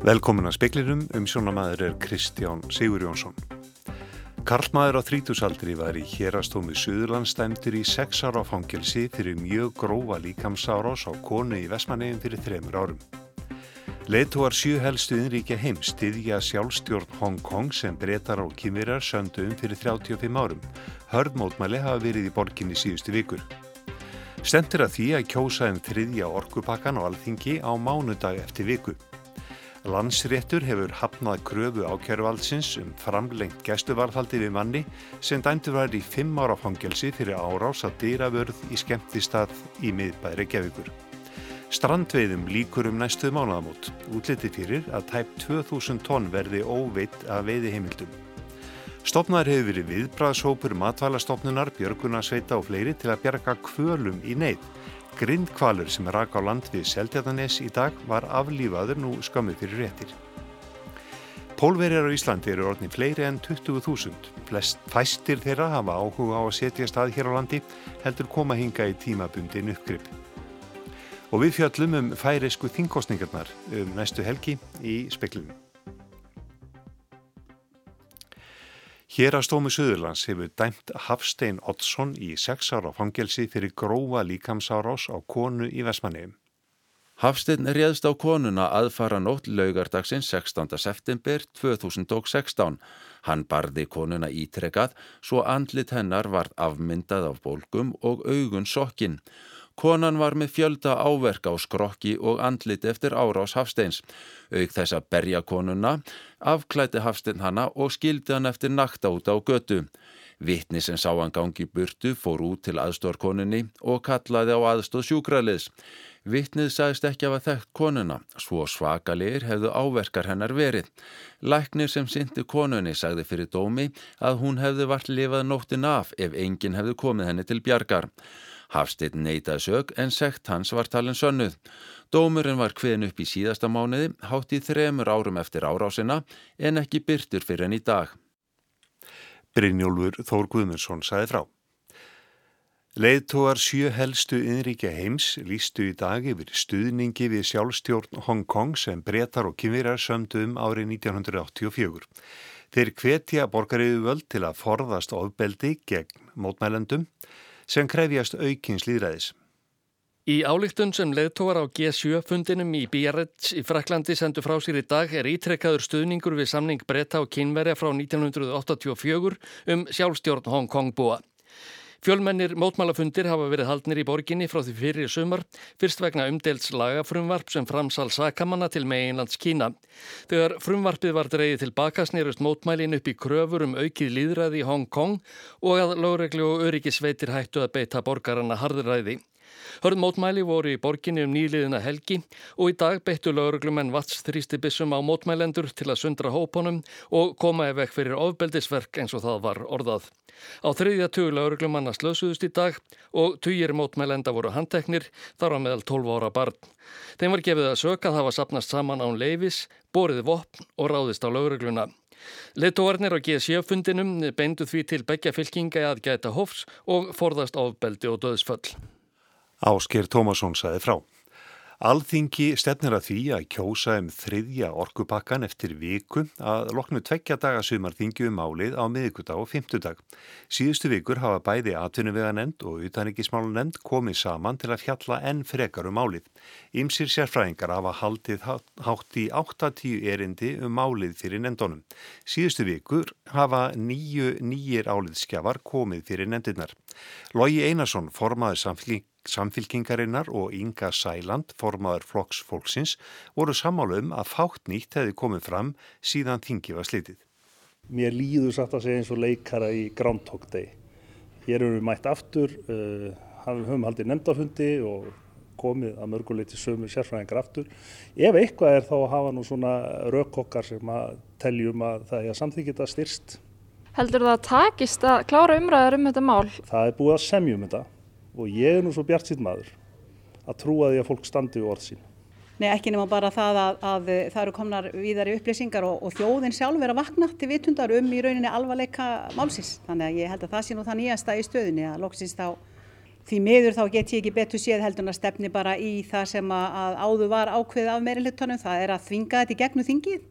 Velkomin að speklinum um sjónamaður er Kristján Sigur Jónsson. Karlmaður á þrítusaldri var í hérastómi Suðurlandstæmtur í sex ára fangelsi fyrir mjög grófa líkamsárás á konu í Vesmanegin fyrir þremur árum. Leitúar sjöhelstu innríkja heim stiðja sjálfstjórn Hong Kong sem breytar á kymvirar söndu um fyrir 35 árum. Hörðmótmæli hafa verið í borginni síðustu vikur. Stendur að því að kjósa um þriðja orkupakkan á alþingi á mánudag eftir viku. Landsréttur hefur hafnað kröfu ákjæruvaldsins um framlengt gæstuvarðhaldi við manni sem dændur var í fimm ára fangelsi fyrir árás að dýravörð í skemmtistað í miðbæri gefikur. Strandveiðum líkur um næstuð mánuðamót, útliti fyrir að tæp 2000 tonn verði óveitt að veiði heimildum. Stopnar hefur verið viðbræðsópur matvælastofnunar, björgunarsveita og fleiri til að bjarga kvölum í neyð grindkvalur sem rak á land við Seldjarnanes í dag var aflífaður nú skamið fyrir réttir. Pólverjar á Íslandi eru orðni fleiri en 20.000. Fæstir þeirra hafa áhuga á að setja stað hér á landi heldur koma hinga í tímabundin uppgrip. Og við fjallum um færisku þingkostningarnar um næstu helgi í speklunum. Hér að stómi Suðurlands hefur dæmt Hafstein Oddsson í sex ára fangelsi fyrir grófa líkamsárás á konu í Vesmanegum. Hafstein réðst á konuna aðfara nótt laugardagsins 16. september 2016. Hann barði konuna ítrekað svo andlit hennar var afmyndað af bólgum og augun sokkin. Konan var með fjölda áverka á skrokki og andlit eftir árás Hafsteins. Auk þess að berja konuna, afklæti Hafstein hana og skildi hann eftir nakta út á götu. Vittni sem sá hann gangi burtu fór út til aðstórkoninni og kallaði á aðstóð sjúkraliðs. Vittnið sagðist ekki af að þekkt konuna, svo svakalegir hefðu áverkar hennar verið. Læknir sem syndi konunni sagði fyrir dómi að hún hefði vart lifað nóttin af ef enginn hefði komið henni til bjargar. Hafsteinn neytaði sög en sekt hans var talin sönnuð. Dómurinn var hviðin upp í síðasta mánuði, hátt í þremur árum eftir árásina en ekki byrtur fyrir enn í dag. Brynjólfur Þór Guðmundsson saði frá. Leðtóar sjö helstu innríkja heims lístu í dag yfir stuðningi við sjálfstjórn Hong Kong sem breytar og kynvirar sömdu um árið 1984. Þeir hvetja borgariðu völd til að forðast ofbeldi gegn mótmælendum sem krefjast aukins líðræðis. Í álíktun sem leðtóar á G7 fundinum í Biarritz í Fraklandi sendu frá sér í dag er ítrekkaður stuðningur við samning breyta og kynverja frá 1984 um sjálfstjórn Hong Kong búa. Fjölmennir mótmálafundir hafa verið haldnir í borginni frá því fyrir sumar, fyrst vegna umdelts lagafrumvarp sem framsal sakamanna til meginlands Kína. Þegar frumvarpið var dreyið tilbaka snýrust mótmælin upp í kröfur um aukið líðræði í Hong Kong og að lögreglu og öryggisveitir hættu að beita borgarana harðræði. Hörð mótmæli voru í borginni um nýliðina helgi og í dag beittu lauruglumenn vatsþrýstibissum á mótmælendur til að sundra hópunum og koma ef ekk fyrir ofbeldisverk eins og það var orðað. Á þriðja tugu lauruglumanna slösuðust í dag og tugir mótmælenda voru handteknir þar á meðal 12 ára barn. Þeim var gefið að söka að hafa sapnast saman án leifis, borið vopn og ráðist á laurugluna. Letóarnir á G7-fundinum beindu því til begja fylkinga að gæta hofs og forðast ofbeldi og döðsföll. Ásker Tómasson saði frá. Alþingi stefnir að því að kjósa um þriðja orkupakkan eftir viku að loknu tveggja daga sumarþingi um álið á miðugudag og fymtudag. Síðustu vikur hafa bæði atvinnuveganend og utanrikismálunend komið saman til að fjalla enn frekar um álið. Ymsir sérfræðingar hafa haldið hátt í 8-10 erindi um álið fyrir nendunum. Síðustu vikur hafa nýju nýjir áliðskjafar komið fyrir nendinnar. Lógi Einarsson formaði samfling Samfylkingarinnar og Inga Sæland, formaður flokks fólksins, voru samála um að fátt nýtt hefði komið fram síðan þingi var slitið. Mér líður satt að segja eins og leikara í Groundhog Day. Hér erum við mætt aftur, uh, höfum haldið nefndafundi og komið að mörguleiti sömu sérfræðingar aftur. Ef eitthvað er þá að hafa nú svona raukokkar sem að teljum að það er að samþykja styrst. Heldur það að takist að klára umræðar um þetta mál? Það er búið að semjum þetta og ég er nú svo bjart síðan maður að trúa því að fólk standi úr orð sín. Nei ekki nema bara það að, að það eru komnar víðar í upplýsingar og, og þjóðin sjálf er að vakna til vitundar um í rauninni alvarleika málsins. Þannig að ég held að það sé nú það nýjasta í stöðinni að loksins þá því miður þá get ég ekki betur séð heldur en að stefni bara í það sem að áður var ákveð af meiri hlutunum, það er að þvinga þetta í gegnum þingið.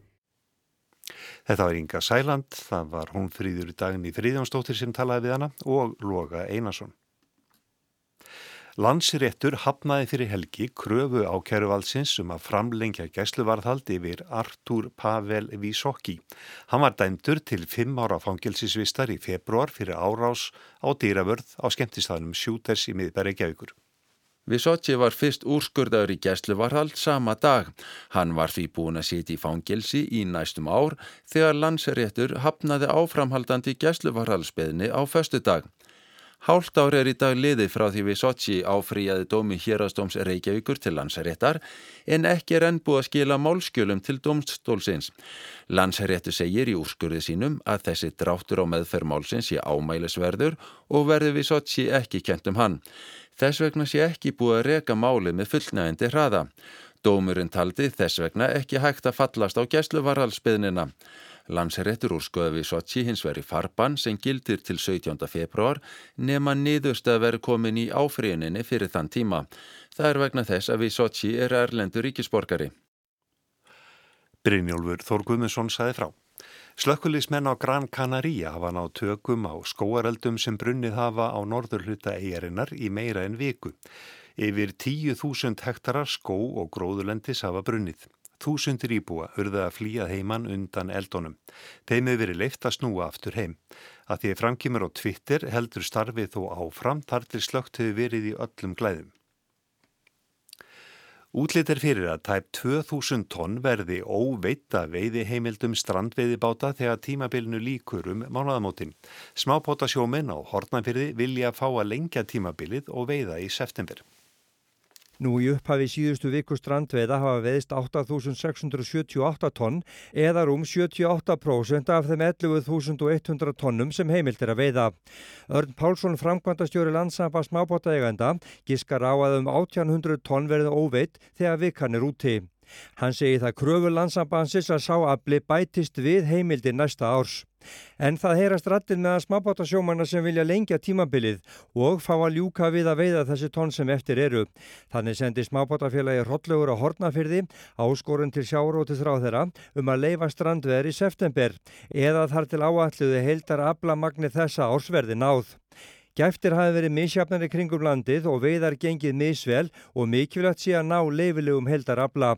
Þetta var Inga Sæland, það var hún fríður í daginn í Fríðjónsdóttir sem talaði við hana og Loga Einarsson. Landsréttur hafnaði fyrir helgi kröfu á kæruvaldsins um að framlengja gæsluvarðhald yfir Artur Pavel Vísokki. Hann var dæmdur til fimm ára fangilsisvistar í februar fyrir árás á dýravörð á skemmtistæðnum Sjúters í miðbæri Gjaukur. Visotji var fyrst úrskurðaður í gæsluvarhald sama dag. Hann var því búin að sitja í fangilsi í næstum ár þegar landsréttur hafnaði áframhaldandi gæsluvarhaldsbeðni á föstu dag. Hált ár er í dag liði frá því Visotji áfríjaði dómi hérastóms Reykjavíkur til landsréttar en ekki er enn búið að skila málskjölum til domstólsins. Landsréttu segir í úrskurði sínum að þessi dráttur á meðferðmálsins sé ámælisverður og verði Visotji ekki kent um hann. Þess vegna sé ekki búið að reka málið með fullnægindi hraða. Dómurinn taldi þess vegna ekki hægt að fallast á gæsluvarhalsbyðnina. Landsréttur úrsköði við Sochi hins veri farban sem gildir til 17. februar nema niðurst að veri komin í áfríuninni fyrir þann tíma. Það er vegna þess að við Sochi er erlendur ríkisborgari. Brynjólfur Þórgumundsson saði frá. Slökkulismenn á Gran Canaria hafa náð tökum á skóareldum sem brunnið hafa á norður hluta eigarinnar í meira en viku. Yfir 10.000 hektarar skó og gróðulendis hafa brunnið. Þúsundir íbúa hurða að flýja heimann undan eldónum. Þeim hefur verið leift að snúa aftur heim. Að því framkýmur á Twitter heldur starfið þó áfram þar til slögt hefur verið í öllum glæðum. Útlit er fyrir að tæp 2000 tonn verði óveita veiði heimildum strandveiðibáta þegar tímabilinu líkur um mánuðamótin. Smábóta sjóminn á Hortnafyrði vilja fá að lengja tímabilið og veiða í september. Nú í upphafi síðustu viku strandveiða hafa veiðst 8.678 tonn eða rúm 78% af þeim 11.100 tonnum sem heimilt er að veiða. Örn Pálsson framkvæmdastjóri landsamba smábótaeganda giskar á að um 1800 tonn verði óveitt þegar vikan er úti. Hann segi það kröfu landsambansins að sá afli bætist við heimildi næsta árs. En það heyrast rattir með að smábátasjómanna sem vilja lengja tímabilið og fá að ljúka við að veiða þessi tónn sem eftir eru. Þannig sendi smábátafélagi Rottlegur á Hortnafyrði áskorun til sjárótið þrá þeirra um að leifa strandveður í september eða þar til áalluði heildar aflamagni þessa ársverði náð. Gæftir hafi verið misjafnari kringum landið og veiðar gengið misvel og mikilvægt sé að ná leifilegum heldarabla.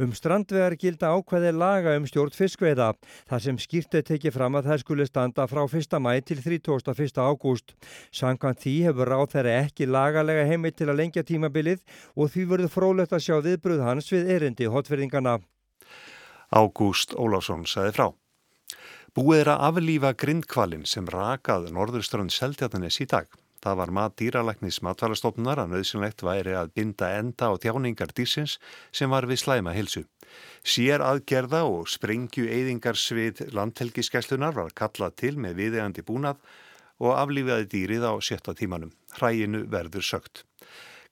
Um strandvegar gilda ákveði laga um stjórn fiskveiða, þar sem skýrtið tekið fram að þær skuli standa frá 1. mæ til 31. ágúst. Sankant því hefur ráð þeirra ekki lagalega heimilt til að lengja tímabilið og því verður frólægt að sjá viðbröð hans við erindi hotverðingana. Ágúst Ólásson saði frá. Búið er að aflífa grindkvalin sem rakað norðurströnd Seldjarnanes í dag. Það var mat dýralæknis matvalastofnunar að nöðsynlegt væri að binda enda á þjáningar dýrsins sem var við slæma hilsu. Sér aðgerða og sprengju eyðingarsvið landhelgiskeslunar var kallað til með viðegandi búnað og aflífiði dýrið á sjötta tímanum. Hræinu verður sögt.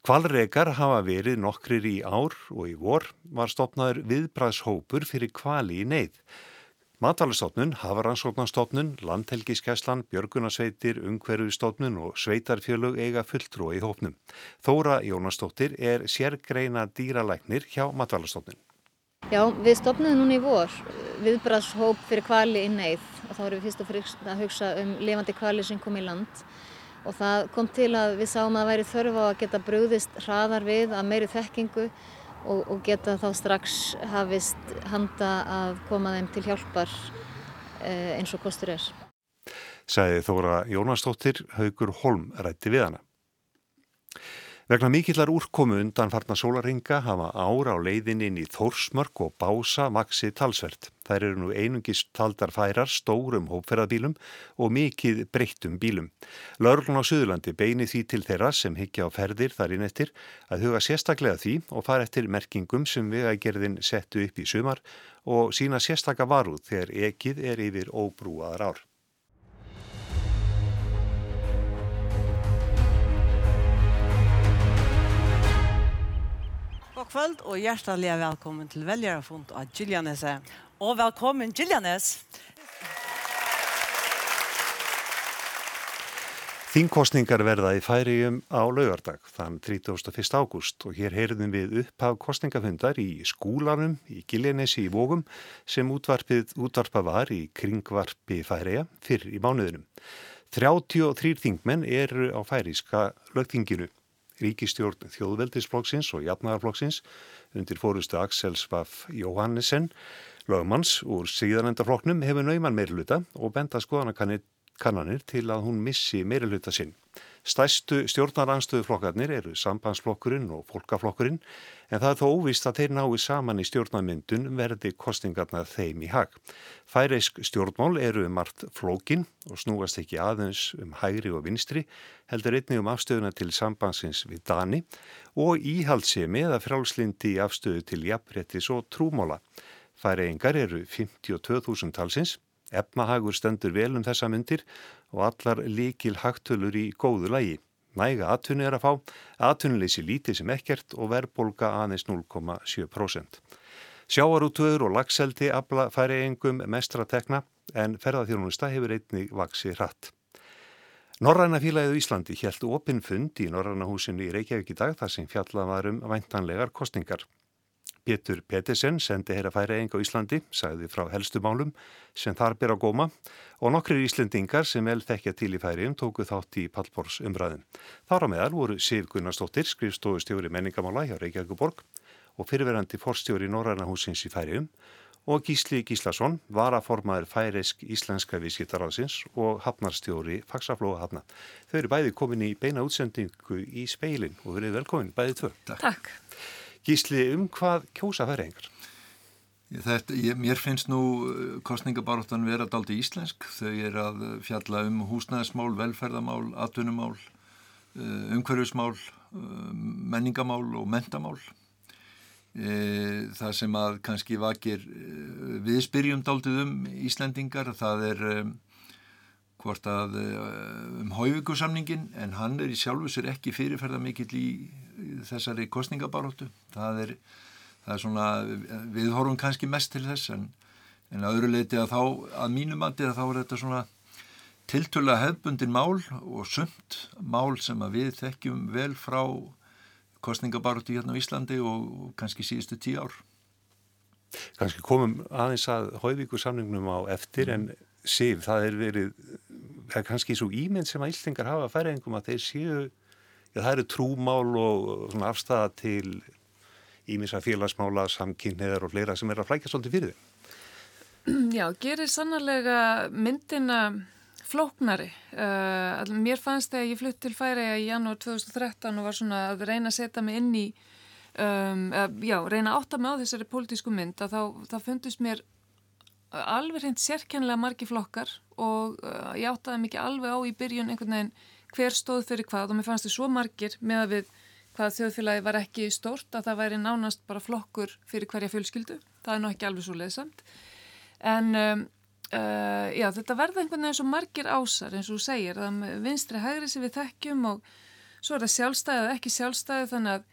Kvalreikar hafa verið nokkrir í ár og í vor var stopnaður viðbræðshópur fyrir kvali í neyð. Matalastofnun, Hafaransóknarstofnun, Landhelgiskeslan, Björgunarsveitir, Ungverðustofnun og Sveitarfjölug eiga fulltrúi í hópnum. Þóra Jónastóttir er sérgreina dýralæknir hjá Matalastofnun. Já, við stopnum núna í vor viðbrastshóp fyrir kvali í neyð og þá erum við fyrst og fyrst að hugsa um levandi kvali sem kom í land og það kom til að við sáum að það væri þörf á að geta brúðist hraðar við að meiri þekkingu og, og geta þá strax hafist handa að koma þeim til hjálpar eh, eins og kostur er. Sæði Þóra Jónastóttir, Haugur Holm rætti við hana. Vegna mikillar úrkomu undan farna sólaringa hafa ára á leiðin inn í Þórsmörk og Bása maksi talsvert. Þær eru nú einungist taldar færar stórum hópferðabílum og mikið breyttum bílum. Lörglun á Suðurlandi beini því til þeirra sem higgja á ferðir þar inn eftir að huga sérstaklega því og fara eftir merkingum sem vegagerðin settu upp í sumar og sína sérstakka varúð þegar ekið er yfir óbrúaðar ár. God kvöld og hjertelig velkommen til velgerafond av Giljaneset. Og velkommen Giljanes! Þingkostningar verða í færium á laugardag þann 31. ágúst og hér heyrðum við upphaf kostningafundar í skúlanum í Giljanesi í Vógum sem útvarpið útvarpa var í kringvarpi færiða fyrr í mánuðinum. 33 þingmenn eru á færiska lögtinginu. Ríkistjórn Þjóðveldisflokksins og Jafnagarflokksins undir fórustu Axel Svaff Jóhannesen lögmanns úr síðanendaflokknum hefur nauman meirluta og benda skoðanakannir kannanir til að hún missi meiriluta sinn. Stæstu stjórnaranstöðuflokkarnir eru sambandsflokkurinn og fólkaflokkurinn en það er þó óvist að þeir nái saman í stjórnarmyndun verði kostingarna þeim í hag. Færeisk stjórnmál eru um margt flókin og snúast ekki aðeins um hægri og vinstri, heldur einnig um afstöðuna til sambansins við Dani og íhaldsemi eða frálslindi í afstöðu til jafnrettis og trúmóla. Færeingar eru 52.000 talsins Efnahagur stendur vel um þessa myndir og allar líkil hagtölur í góðu lægi. Næga aðtunni er að fá, aðtunnileysi lítið sem ekkert og verðbolga aðeins 0,7%. Sjáarútöður og lagseldi abla færi engum mestra tekna en ferðarþjónusta hefur einnig vaksi hratt. Norræna fílaðið Íslandi helt opinn fund í Norræna húsinu í Reykjavík í dag þar sem fjallað varum væntanlegar kostningar. Pétur Pettersen sendi herra færaeng á Íslandi, sagði frá helstu málum sem þar ber á góma og nokkrir Íslendingar sem vel þekkja til í færium tóku þátt í Pallbórs umræðin. Þar á meðal voru Sif Gunnarsdóttir, skrifstofustjóri menningamála hjá Reykjavíkuborg og fyrirverandi forstjóri Norrænahúsins í færium og Gísli Gíslason var að formaður færisk íslenska vískiptaráðsins og hafnarstjóri Faxaflóa hafna. Þau eru bæði komin í beina útsendingu í speilin og verið velkomin bæði tvö. Takk. Gísli, um hvað kjósa færingar? Þetta, ég, mér finnst nú uh, kostningabaróttan vera daldi íslensk. Þau er að fjalla um húsnæðismál, velferðamál, atvinnumál, uh, umhverfismál, menningamál og mentamál. Það sem að kannski vakir við spyrjum daldið um Íslendingar, það er hvort að um hóivíkusamningin en hann er í sjálfu sér ekki fyrirferða mikill í þessari kostningabaróttu það er, það er svona við horfum kannski mest til þess en, en að öðru leiti að þá að mínum andi að þá er þetta svona tiltöla hefbundin mál og sumt mál sem að við þekkjum vel frá kostningabaróttu hérna á Íslandi og, kannski síðustu tíu ár. Kannski komum aðeins að hóivíku samningnum á eftir en síf, það er verið það er kannski svo ímynd sem að Íslingar hafa að færa engum að þeir séu Já, það eru trúmál og afstæða til ímissa félagsmála, samkynniðar og fleira sem er að flækja svolítið fyrir þið. Já, gerir sannarlega myndina flóknari. Uh, mér fannst þegar ég flutt til Færiða í janúar 2013 og var svona að reyna að setja mig inn í, um, uh, já, reyna að átta mig á þessari pólitísku mynd að þá, þá fundist mér alveg reynd sérkennlega margi flokkar og uh, ég áttaði mikið alveg á í byrjun einhvern veginn hver stóð fyrir hvað og mér fannst þið svo margir með að við hvað þjóðfélagi var ekki stórt að það væri nánast bara flokkur fyrir hverja fjölskyldu. Það er nú ekki alveg svo leðsamt. En um, uh, já, þetta verða einhvern veginn svo margir ásar eins og þú segir. Það vinstri hægri sem við þekkjum og svo er það sjálfstæðið eða ekki sjálfstæðið þannig að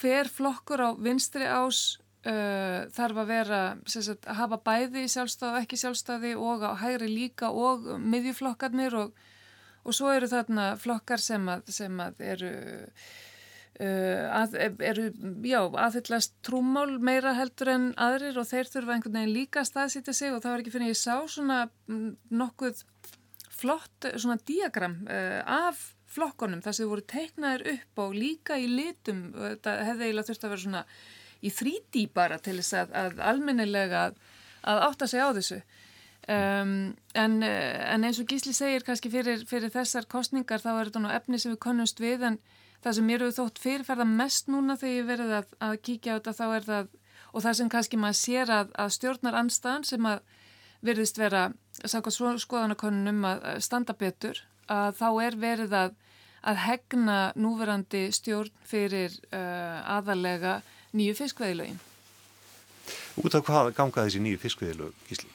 hver flokkur á vinstri ás uh, þarf að vera sagt, að hafa bæði sjálfstæði og ekki sjálfstæði og á hægri líka og miðjuflokkarnir og og svo eru þarna flokkar sem að, sem að eru uh, að, eru, já, aðhyllast trúmál meira heldur en aðrir og þeir þurfa einhvern veginn líka að staðsýtja sig og það var ekki fyrir að ég sá svona mm, nokkuð flott svona diagram uh, af flokkonum þar sem voru teiknaðir upp og líka í litum, þetta hefði eiginlega þurft að vera svona í þrítí bara til þess að, að almennilega að átta sig á þessu Um, en, en eins og Gísli segir kannski fyrir, fyrir þessar kostningar þá er þetta nú efni sem við konnumst við en það sem mér hefur þótt fyrirferða mest núna þegar ég verið að, að kíkja á þetta þá er það og það sem kannski maður sér að, að stjórnar anstæðan sem að verðist vera sákvæmt skoðanakonunum að standa betur að þá er verið að, að hegna núverandi stjórn fyrir uh, aðalega nýju fiskveðilögin Út af hvað ganga þessi nýju fiskveðilög, Gísli?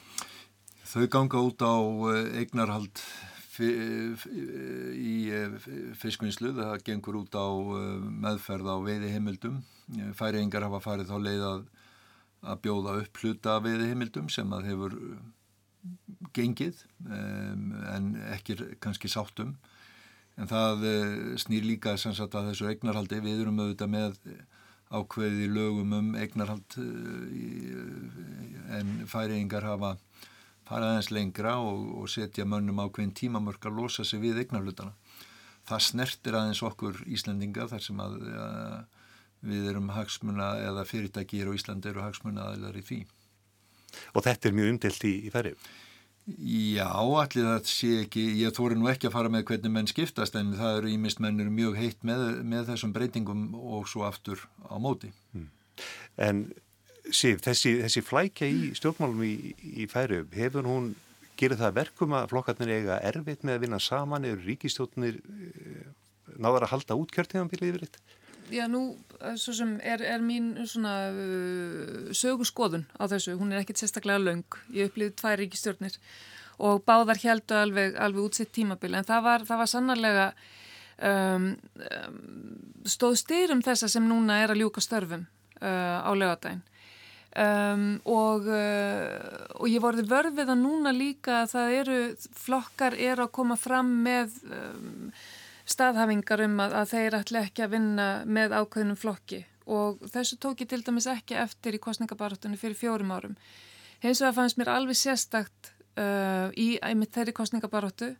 Þau ganga út á eh, eignarhald í eh, fiskvinnslu, það gengur út á eh, meðferð á veiði heimildum. Færiðingar hafa farið þá leið að, að bjóða upp hluta veiði heimildum sem að hefur gengið en ekki kannski sáttum. en það snýr líka sem sagt að þessu eignarhaldi við erum auðvitað með ákveði lögum um eignarhald en færiðingar hafa farað aðeins lengra og, og setja mönnum ákveðin tímamörk að losa sig við eignarhlutana. Það snertir aðeins okkur Íslandinga þar sem að, að við erum hagsmuna eða fyrirtækir og Íslandi eru hagsmuna aðeinar í því. Og þetta er mjög umdelt í, í færið? Já, allir það sé ekki, ég þóri nú ekki að fara með hvernig menn skiptast en það eru ímist mennur mjög heitt með, með þessum breytingum og svo aftur á móti. Hmm. En Sif, þessi, þessi flækja í stjórnmálum í, í færu, hefur hún, gerir það verkum að flokkarnir eiga erfitt með að vinna saman, eru ríkistjórnir eh, náðar að halda útkjörtíðanbílið yfir þetta? Já, nú, eh, svo sem er, er mín svona uh, sögurskoðun á þessu, hún er ekkit sérstaklega laung, ég upplýði tvær ríkistjórnir og báðar heldu alveg, alveg útsitt tímabil, en það var, það var sannarlega um, um, stóð styrum þessa sem núna er að ljúka störfum uh, á lögadaginn Um, og, uh, og ég vorði vörfið að núna líka að það eru flokkar eru að koma fram með um, staðhafingar um að, að þeir ætla ekki að vinna með ákveðnum flokki. Og þessu tók ég til dæmis ekki eftir í kostningabarátunni fyrir fjórum árum. Hins vegar fannst mér alveg sérstakt uh, í einmitt þeirri kostningabarátu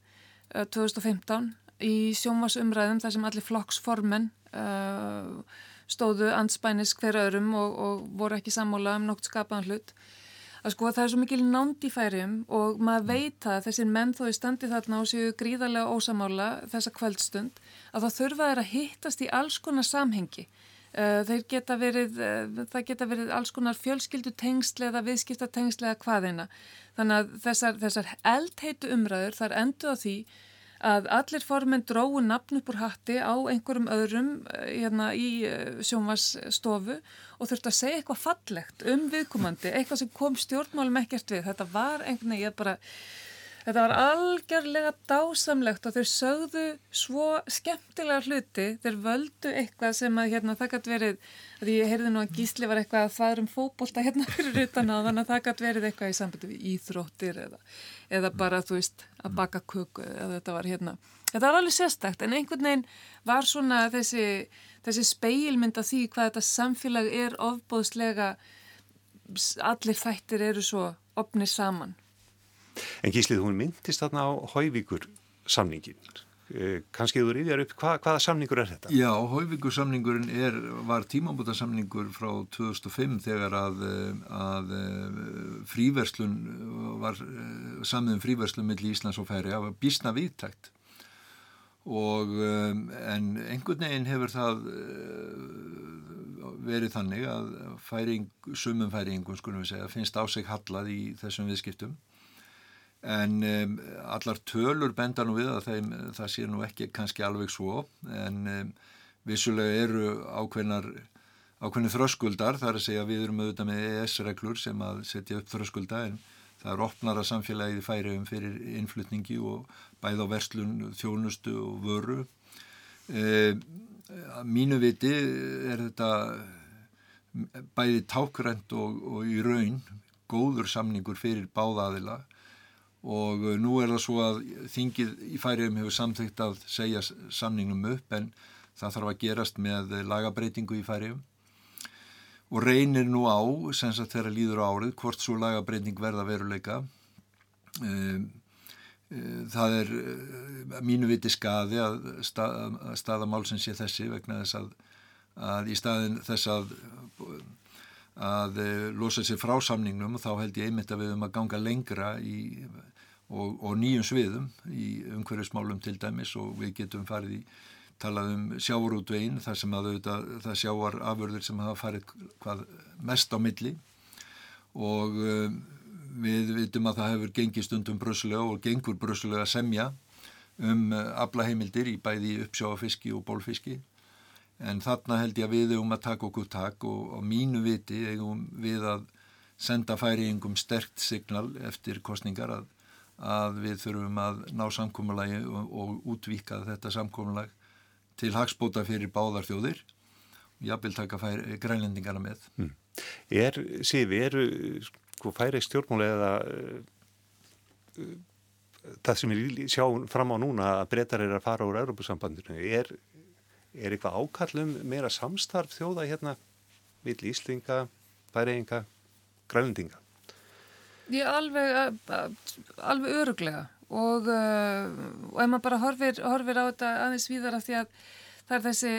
2015 í sjónvarsumræðum þar sem allir flokksformen og stóðu anspænis hver öðrum og, og voru ekki sammála um nokt skapaðan hlut. Að sko það er svo mikil nánd í færium og maður veit að þessir menn þó í standi þarna og séu gríðarlega ósamála þessa kvöldstund að þá þurfa þeir að hittast í alls konar samhengi. Uh, þeir geta verið uh, það geta verið alls konar fjölskyldu tengsli eða viðskipta tengsli eða hvaðina þannig að þessar, þessar eldheitu umræður þar endur á því að allir formin dróðu nafn upp úr hatti á einhverjum öðrum eh, hérna, í eh, sjónvarsstofu og þurftu að segja eitthvað fallegt um viðkomandi, eitthvað sem kom stjórnmálum ekkert við. Þetta var einhvern veginn, ég bara, þetta var algjörlega dásamlegt og þeir sögðu svo skemmtilega hluti, þeir völdu eitthvað sem að hérna, það gæti verið, því ég heyrði nú að gísli var eitthvað að það er um fókbólta hérna fyrir utan á þannig að það gæti verið eitthvað í sambundu við íþróttir eða eða bara þú veist að baka kuku eða þetta var hérna. Þetta var alveg sérstakt en einhvern veginn var svona þessi, þessi speilmynd af því hvað þetta samfélag er ofbóðslega allir þættir eru svo opnir saman. En Gíslið hún myndist þarna á Hauvíkur samningin kannski þú rýðjar upp, Hva, hvaða samningur er þetta? Já, Hauvíkur samningurinn er, var tímambúta samningur frá 2005 þegar að, að eh, fríverslun var eh, samiðum fríverslun millir Íslands og Færi að bísna viðtækt og en einhvern veginn hefur það verið þannig að færing, sumum færingum skulum við segja finnst á sig hallað í þessum viðskiptum en um, allar tölur benda nú við að þeim, það sé nú ekki kannski alveg svo. En um, vissulega eru ákveðnar ákveðnir þröskuldar þar að segja við erum auðvitað með ES-reglur sem að setja upp þröskulda en það er opnara samfélagið færiðum fyrir innflutningi og bæð á verslun, þjónustu og vöru. E, mínu viti er þetta bæði tákrænt og, og í raun góður samningur fyrir báðaðila og uh, nú er það svo að þingið í færiðum hefur samþygt að segja samningnum upp en það þarf að gerast með lagabreitingu í færiðum og reynir nú á, sem sagt þegar líður árið, hvort svo lagabreiting verða veruleika. Um, uh, það er uh, mínu viti skaði að staðamálsins sé þessi vegna þess að, að í staðin þess að að losa sér frá samningnum og þá held ég einmitt að við höfum að ganga lengra í og, og nýjum sviðum í umhverfismálum til dæmis og við getum farið í talað um sjávarútvegin þar sem að auðvitað, það sjávar afurður sem hafa farið hvað mest á milli. Og um, við vitum að það hefur gengið stundum brössulega og gengur brössulega að semja um uh, aflaheimildir í bæði uppsjáafiski og bólfiski en þarna held ég að við hefum að taka okkur takk og á mínu viti hefum við að senda færiðingum sterkt signal eftir kostningar að að við þurfum að ná samkómulagi og, og útvíka þetta samkómulag til hagspóta fyrir báðar þjóðir og jápil taka grænlendingarna með. Mm. Er, Sifi, eru sko færi stjórnmáli eða uh, það sem við sjáum fram á núna að breytar er að fara úr Europasambandinu, er, er eitthvað ákallum meira samstarf þjóða hérna vill Íslinga, Bæriðinga, Grænlendinga? Ég alveg, alveg öruglega og, uh, og ef maður bara horfir, horfir á þetta aðeins víðar af því að það er þessi,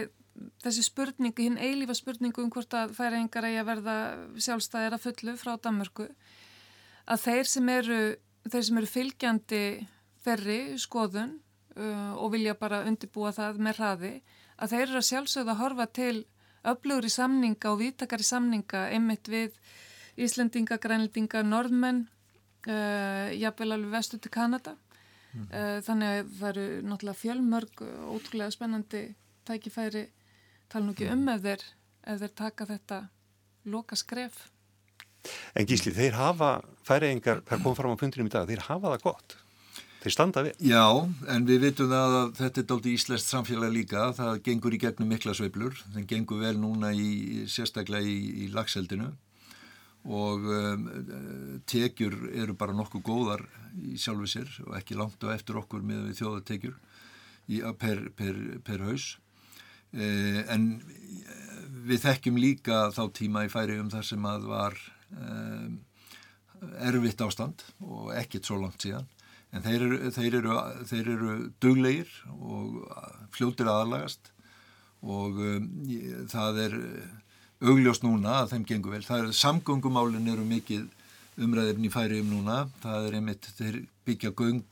þessi spurningu, hinn eilífa spurningu um hvort að færingar eigi að verða sjálfstæðir að fullu frá Danmörku að þeir sem eru, þeir sem eru fylgjandi ferri skoðun uh, og vilja bara undirbúa það með hraði að þeir eru að sjálfsögða að horfa til öflugri samninga og vítakari samninga einmitt við Íslendinga, Grænlendinga, Norðmenn, uh, jafnvel alveg vestu til Kanada. Mm. Uh, þannig að það eru náttúrulega fjölmörg og ótrúlega spennandi tækifæri tala nú ekki um ef þeir, ef þeir taka þetta loka skref. En Gísli, þeir hafa, færiðingar, það kom fram á punktinum í dag, þeir hafa það gott. Þeir standa við. Já, en við vitum að þetta er dálta íslenskt samfélag líka, það gengur í gegnum mikla sveiblur, það gengur vel núna í, sérstaklega í, í lagseldinu og um, tekjur eru bara nokkuð góðar í sjálfu sér og ekki langt á eftir okkur með þjóðatekjur í, per, per, per haus. Eh, en við þekkjum líka þá tíma í færi um þar sem að var um, erfitt ástand og ekkert svo langt síðan en þeir eru, þeir eru, þeir eru duglegir og fljóttir aðalagast og um, það er augljóst núna að þeim gengur vel. Það er samgöngumálinn eru mikið umræðirinn í færi um núna. Það er einmitt þeir byggja göng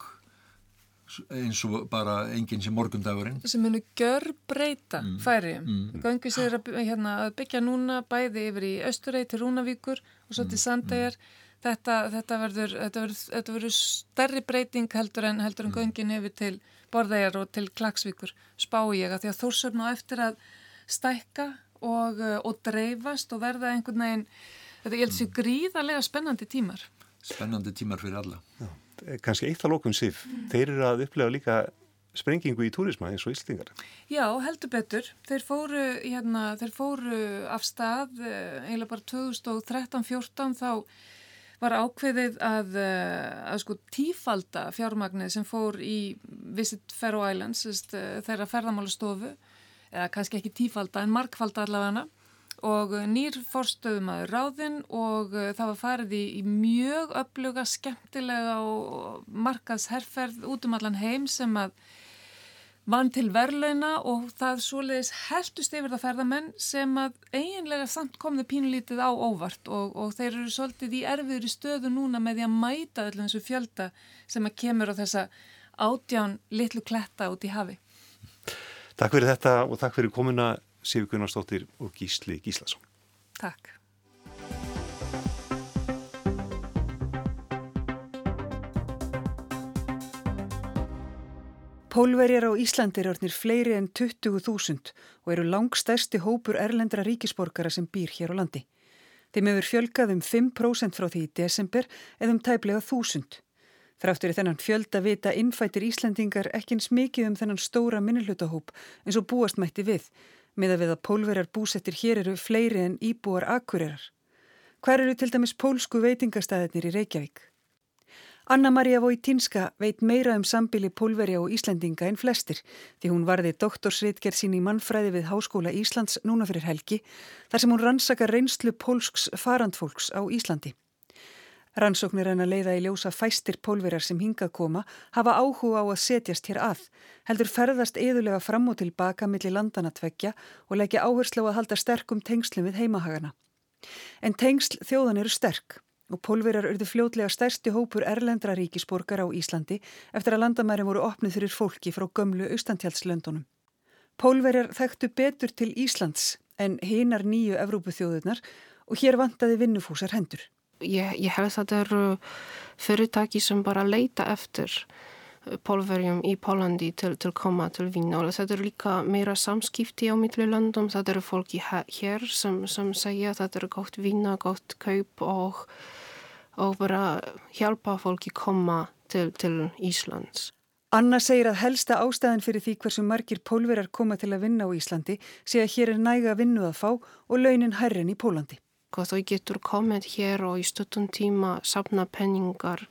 eins og bara enginn sem morgundagurinn. Sem munu gör breyta mm. færi. Mm. Göngu sér að, hérna, að byggja núna bæði yfir í Östurei til Rúnavíkur og svo til mm. Þetta, þetta verður, verður, verður stærri breyting heldur en, heldur en mm. göngin yfir til Borðæjar og til Klagsvíkur spá ég að því að Þórsöfn á eftir að stækka og, eh, og dreifast og verða einhvern veginn, þetta ég held sér gríðarlega spennandi tímar. Spennandi tímar fyrir alla. Já, kannski eitt að lókun sif, mm. þeir eru að upplega líka sprengingu í túrisma eins og Íslingar. Já, heldur betur. Þeir fóru, hérna, þeir fóru af stað, eh, eiginlega bara 2013-14 þá var ákveðið að, eh, að sko tífalda fjármagnið sem fór í Visit Faroe Islands, þeirra ferðamála stofu eða kannski ekki tífalda en markfalda allavega og nýr fórstöðumæður ráðinn og það var farið í, í mjög öfluga, skemmtilega og markaðsherrferð út um allan heim sem að vann til verleina og það svoleiðis heldust yfir það ferðamenn sem að eiginlega samt komði pínulítið á óvart og, og þeir eru svolítið í erfiður í stöðu núna með því að mæta allir þessu fjölda sem að kemur á þessa átján litlu kletta út í hafi. Takk fyrir þetta og takk fyrir komuna Sigur Gunnarsdóttir og Gísli Gíslason. Takk. Pólverjar á Íslandi er orðnir fleiri en 20.000 og eru langstærsti hópur erlendra ríkisborgara sem býr hér á landi. Þeim hefur fjölgað um 5% frá því í desember eða um tæplega 1000. Þráttur í þennan fjölda vita innfættir Íslandingar ekkins mikið um þennan stóra minnilutahóp eins og búast mætti við, með að við að pólverjar búsettir hér eru fleiri en íbúar akkurirar. Hver eru til dæmis pólsku veitingastæðinir í Reykjavík? Anna-Maria Vojtinska veit meira um sambili pólverja og Íslandinga en flestir því hún varði doktorsritgerð sín í mannfræði við Háskóla Íslands núna fyrir helgi þar sem hún rannsaka reynslu pólsks farandfólks á Íslandi. Rannsóknir hann að leiða í ljósa fæstir pólverjar sem hingað koma hafa áhuga á að setjast hér að, heldur ferðast eðulega fram og tilbaka millir landana tveggja og leggja áherslu á að halda sterkum tengslum við heimahagana. En tengsl þjóðan eru sterk og pólverjar urðu fljótlega stærsti hópur erlendra ríkisborgar á Íslandi eftir að landamæri voru opnið fyrir fólki frá gömlu austantjálslöndunum. Pólverjar þekktu betur til Íslands en hinar nýju Evrópuþjóðunar og hér vantaði vinnufúsar hendur. Ég, ég held að þetta eru fyrirtæki sem bara leita eftir pólverjum í Pólandi til að koma til vinna og þetta eru líka meira samskipti á milli landum, þetta eru fólki hér sem, sem segja að þetta eru gótt vinna, gótt kaup og, og bara hjálpa fólki koma til, til Íslands. Anna segir að helsta ástæðan fyrir því hversu margir pólverjar koma til að vinna á Íslandi sé að hér er næga vinnu að fá og launin herrin í Pólandi og þau getur komið hér og í stuttum tíma sapna penningar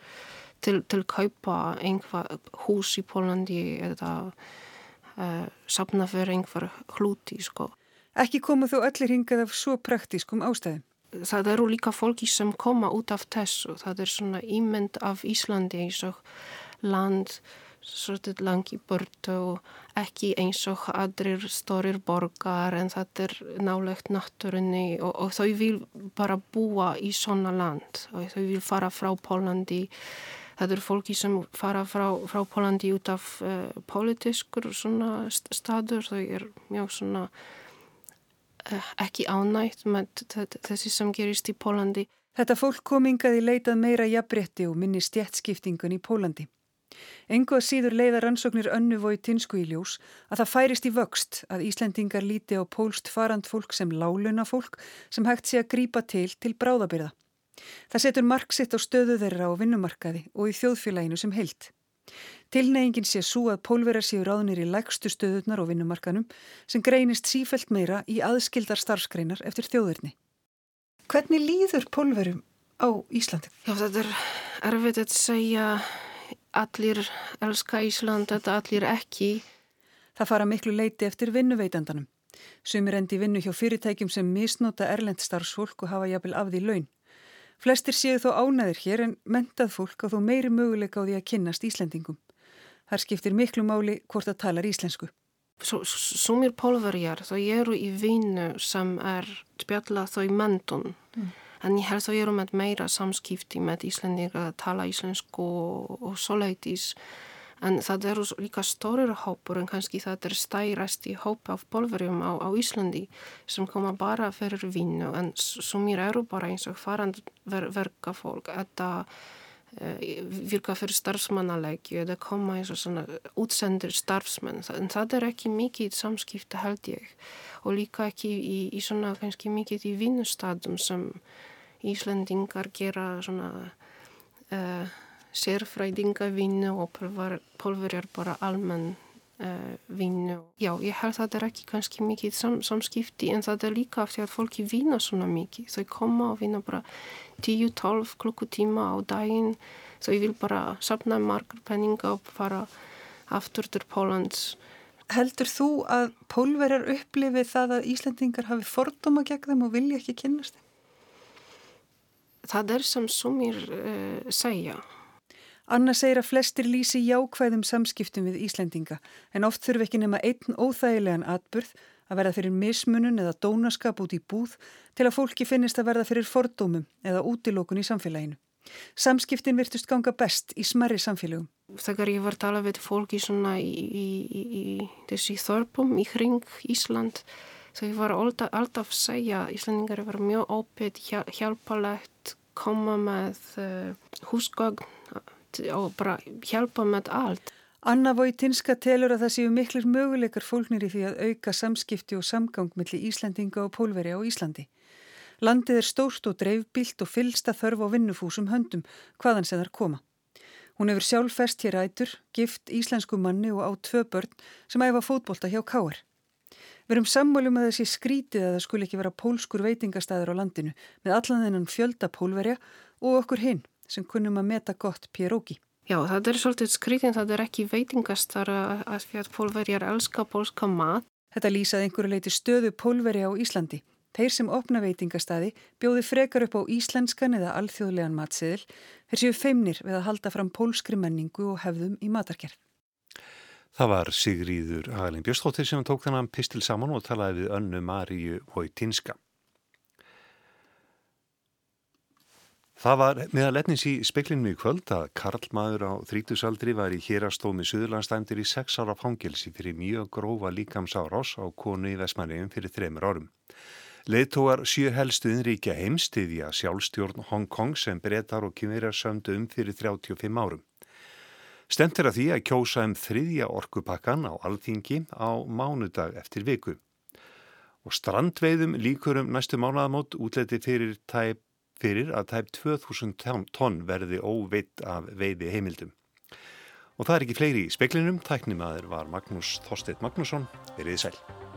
til, til kaupa einhver hús í Pólandi eða uh, sapna fyrir einhver hluti sko. Ekki komu þú öllir hingað af svo praktískum ástæðum? Það eru líka fólki sem koma út af þessu. Það er svona ímynd af Íslandi eins og land svolítið langi börtu og ekki eins og aðrir stórir borgar en það er nálegt náttúrunni og, og þau vil bara búa í svona land og þau vil fara frá Pólandi það eru fólki sem fara frá, frá Pólandi út af uh, politískur svona staður þau er mjög svona ekki ánægt með þessi sem gerist í Pólandi Þetta fólk komingaði leitað meira jafnbretti og minni stjætskiptingun í Pólandi Engu að síður leiða rannsóknir önnu voi tinsku í ljós að það færist í vöxt að Íslendingar líti á pólst farand fólk sem láluna fólk sem hægt sé að grípa til til bráðabyrða. Það setur marksitt á stöðu þeirra á vinnumarkaði og í þjóðfélaginu sem heilt. Tilneyingin sé svo að pólverjar séu ráðnir í lægstu stöðunar og vinnumarkanum sem greinist sífelt meira í aðskildar starfskreinar eftir þjóðurni. Hvernig líður pólverjum á Íslandi? Já, þetta er erfitt að segja allir elska Ísland, þetta allir ekki. Það fara miklu leiti eftir vinnuveitandanum. Sumir endi vinnu hjá fyrirtækjum sem misnota erlend starfsfólk og hafa jafnvel af því laun. Flestir séu þó ánæðir hér en mentað fólk á þó meiri möguleika á því að kynnast Íslendingum. Þar skiptir miklu máli hvort það talar íslensku. Sumir pólverjar þó eru í vinnu sem er spjalla þó í mentun. Mm en ég held að við erum með meira samskipti með Íslandingar að tala íslensku og, og svoleiðis en það eru líka stórir hópur en kannski það er stærast í hópa af polverjum á, á Íslandi sem koma bara fyrir vinnu. En sumir eru bara eins og farand ver, verka fólk þetta e, virka fyrir starfsmannalegi eða koma eins og svona útsendir starfsmenn. En það er ekki mikið samskipta held ég. Og líka ekki í, í svona kannski mikið í vinnustadum sem Íslandingar gera svona uh, sérfræðingavinnu og pólverjar bara almenn uh, vinnu. Já, ég held að það er ekki kannski mikið sam, samskipti en það er líka af því að fólki vinna svona mikið. Þau koma og vinna bara 10-12 klukkutíma á daginn. Þau vil bara sapna margar penninga og fara aftur til Pólans. Heldur þú að pólverjar upplifið það að Íslandingar hafi fordóma gegn þeim og vilja ekki kynast þeim? það er sem sumir uh, segja. Anna segir að flestir lýsi jákvæðum samskiptum við Íslendinga en oft þurfi ekki nema einn óþægilegan atburð að verða fyrir mismunun eða dónaskap út í búð til að fólki finnist að verða fyrir fordómum eða útilókun í samfélaginu. Samskiptin virtust ganga best í smerri samfélagum. Þegar ég var að tala við fólki í, í, í, í þessi þorpum í hring Ísland þá ég var alltaf, alltaf að segja að Íslandingar var mjög ópitt, hjálpalegt koma með uh, húsgögn og bara hjálpa með allt. Anna Vojtinska telur að það séu miklir möguleikar fólknir í því að auka samskipti og samgang millir Íslandinga og pólveri á Íslandi. Landið er stórt og dreifbílt og fylsta þörf á vinnufúsum höndum hvaðan sem þar koma. Hún hefur sjálf fest hér ætur, gift íslensku manni og á tvö börn sem æfa fótbolta hjá Káar. Við erum sammálum að þessi skrítið að það skul ekki vera pólskur veitingastæður á landinu með allan þennan fjölda pólverja og okkur hinn sem kunnum að meta gott pieróki. Já, það er svolítið skrítið, það er ekki veitingastar að því að pólverjar elska pólska mat. Þetta lýsaði einhverju leiti stöðu pólverja á Íslandi. Þeir sem opna veitingastæði bjóði frekar upp á íslenskan eða alþjóðlegan matseðil, þeir séu feimnir við að halda fram pólskri menningu og hefðum í matarkerð. Það var Sigríður Hagalín Björnstóttir sem tók þennan pistil saman og talaði við önnu Maríu Vojtinska. Það var meðal etnins í speklinu í kvöld að Karl maður á þrítusaldri var í hérastómi Suðurlandstæmdir í sex ára fangelsi fyrir mjög grófa líkamsárás á konu í Vestmanniðum fyrir þremur árum. Leðtóar sjö helstu innríkja heimstiðja sjálfstjórn Hong Kong sem breytar og kynverjar sömdu um fyrir 35 árum. Stemt er að því að kjósa um þriðja orkupakkan á alþingi á mánudag eftir viku. Og strandveiðum líkur um næstu mánuðamót útleti fyrir, tæp, fyrir að tæp 2000 tonn verði óvitt af veiði heimildum. Og það er ekki fleiri í speklinum, tæknimaður var Magnús Þorsteit Magnússon, verið sæl.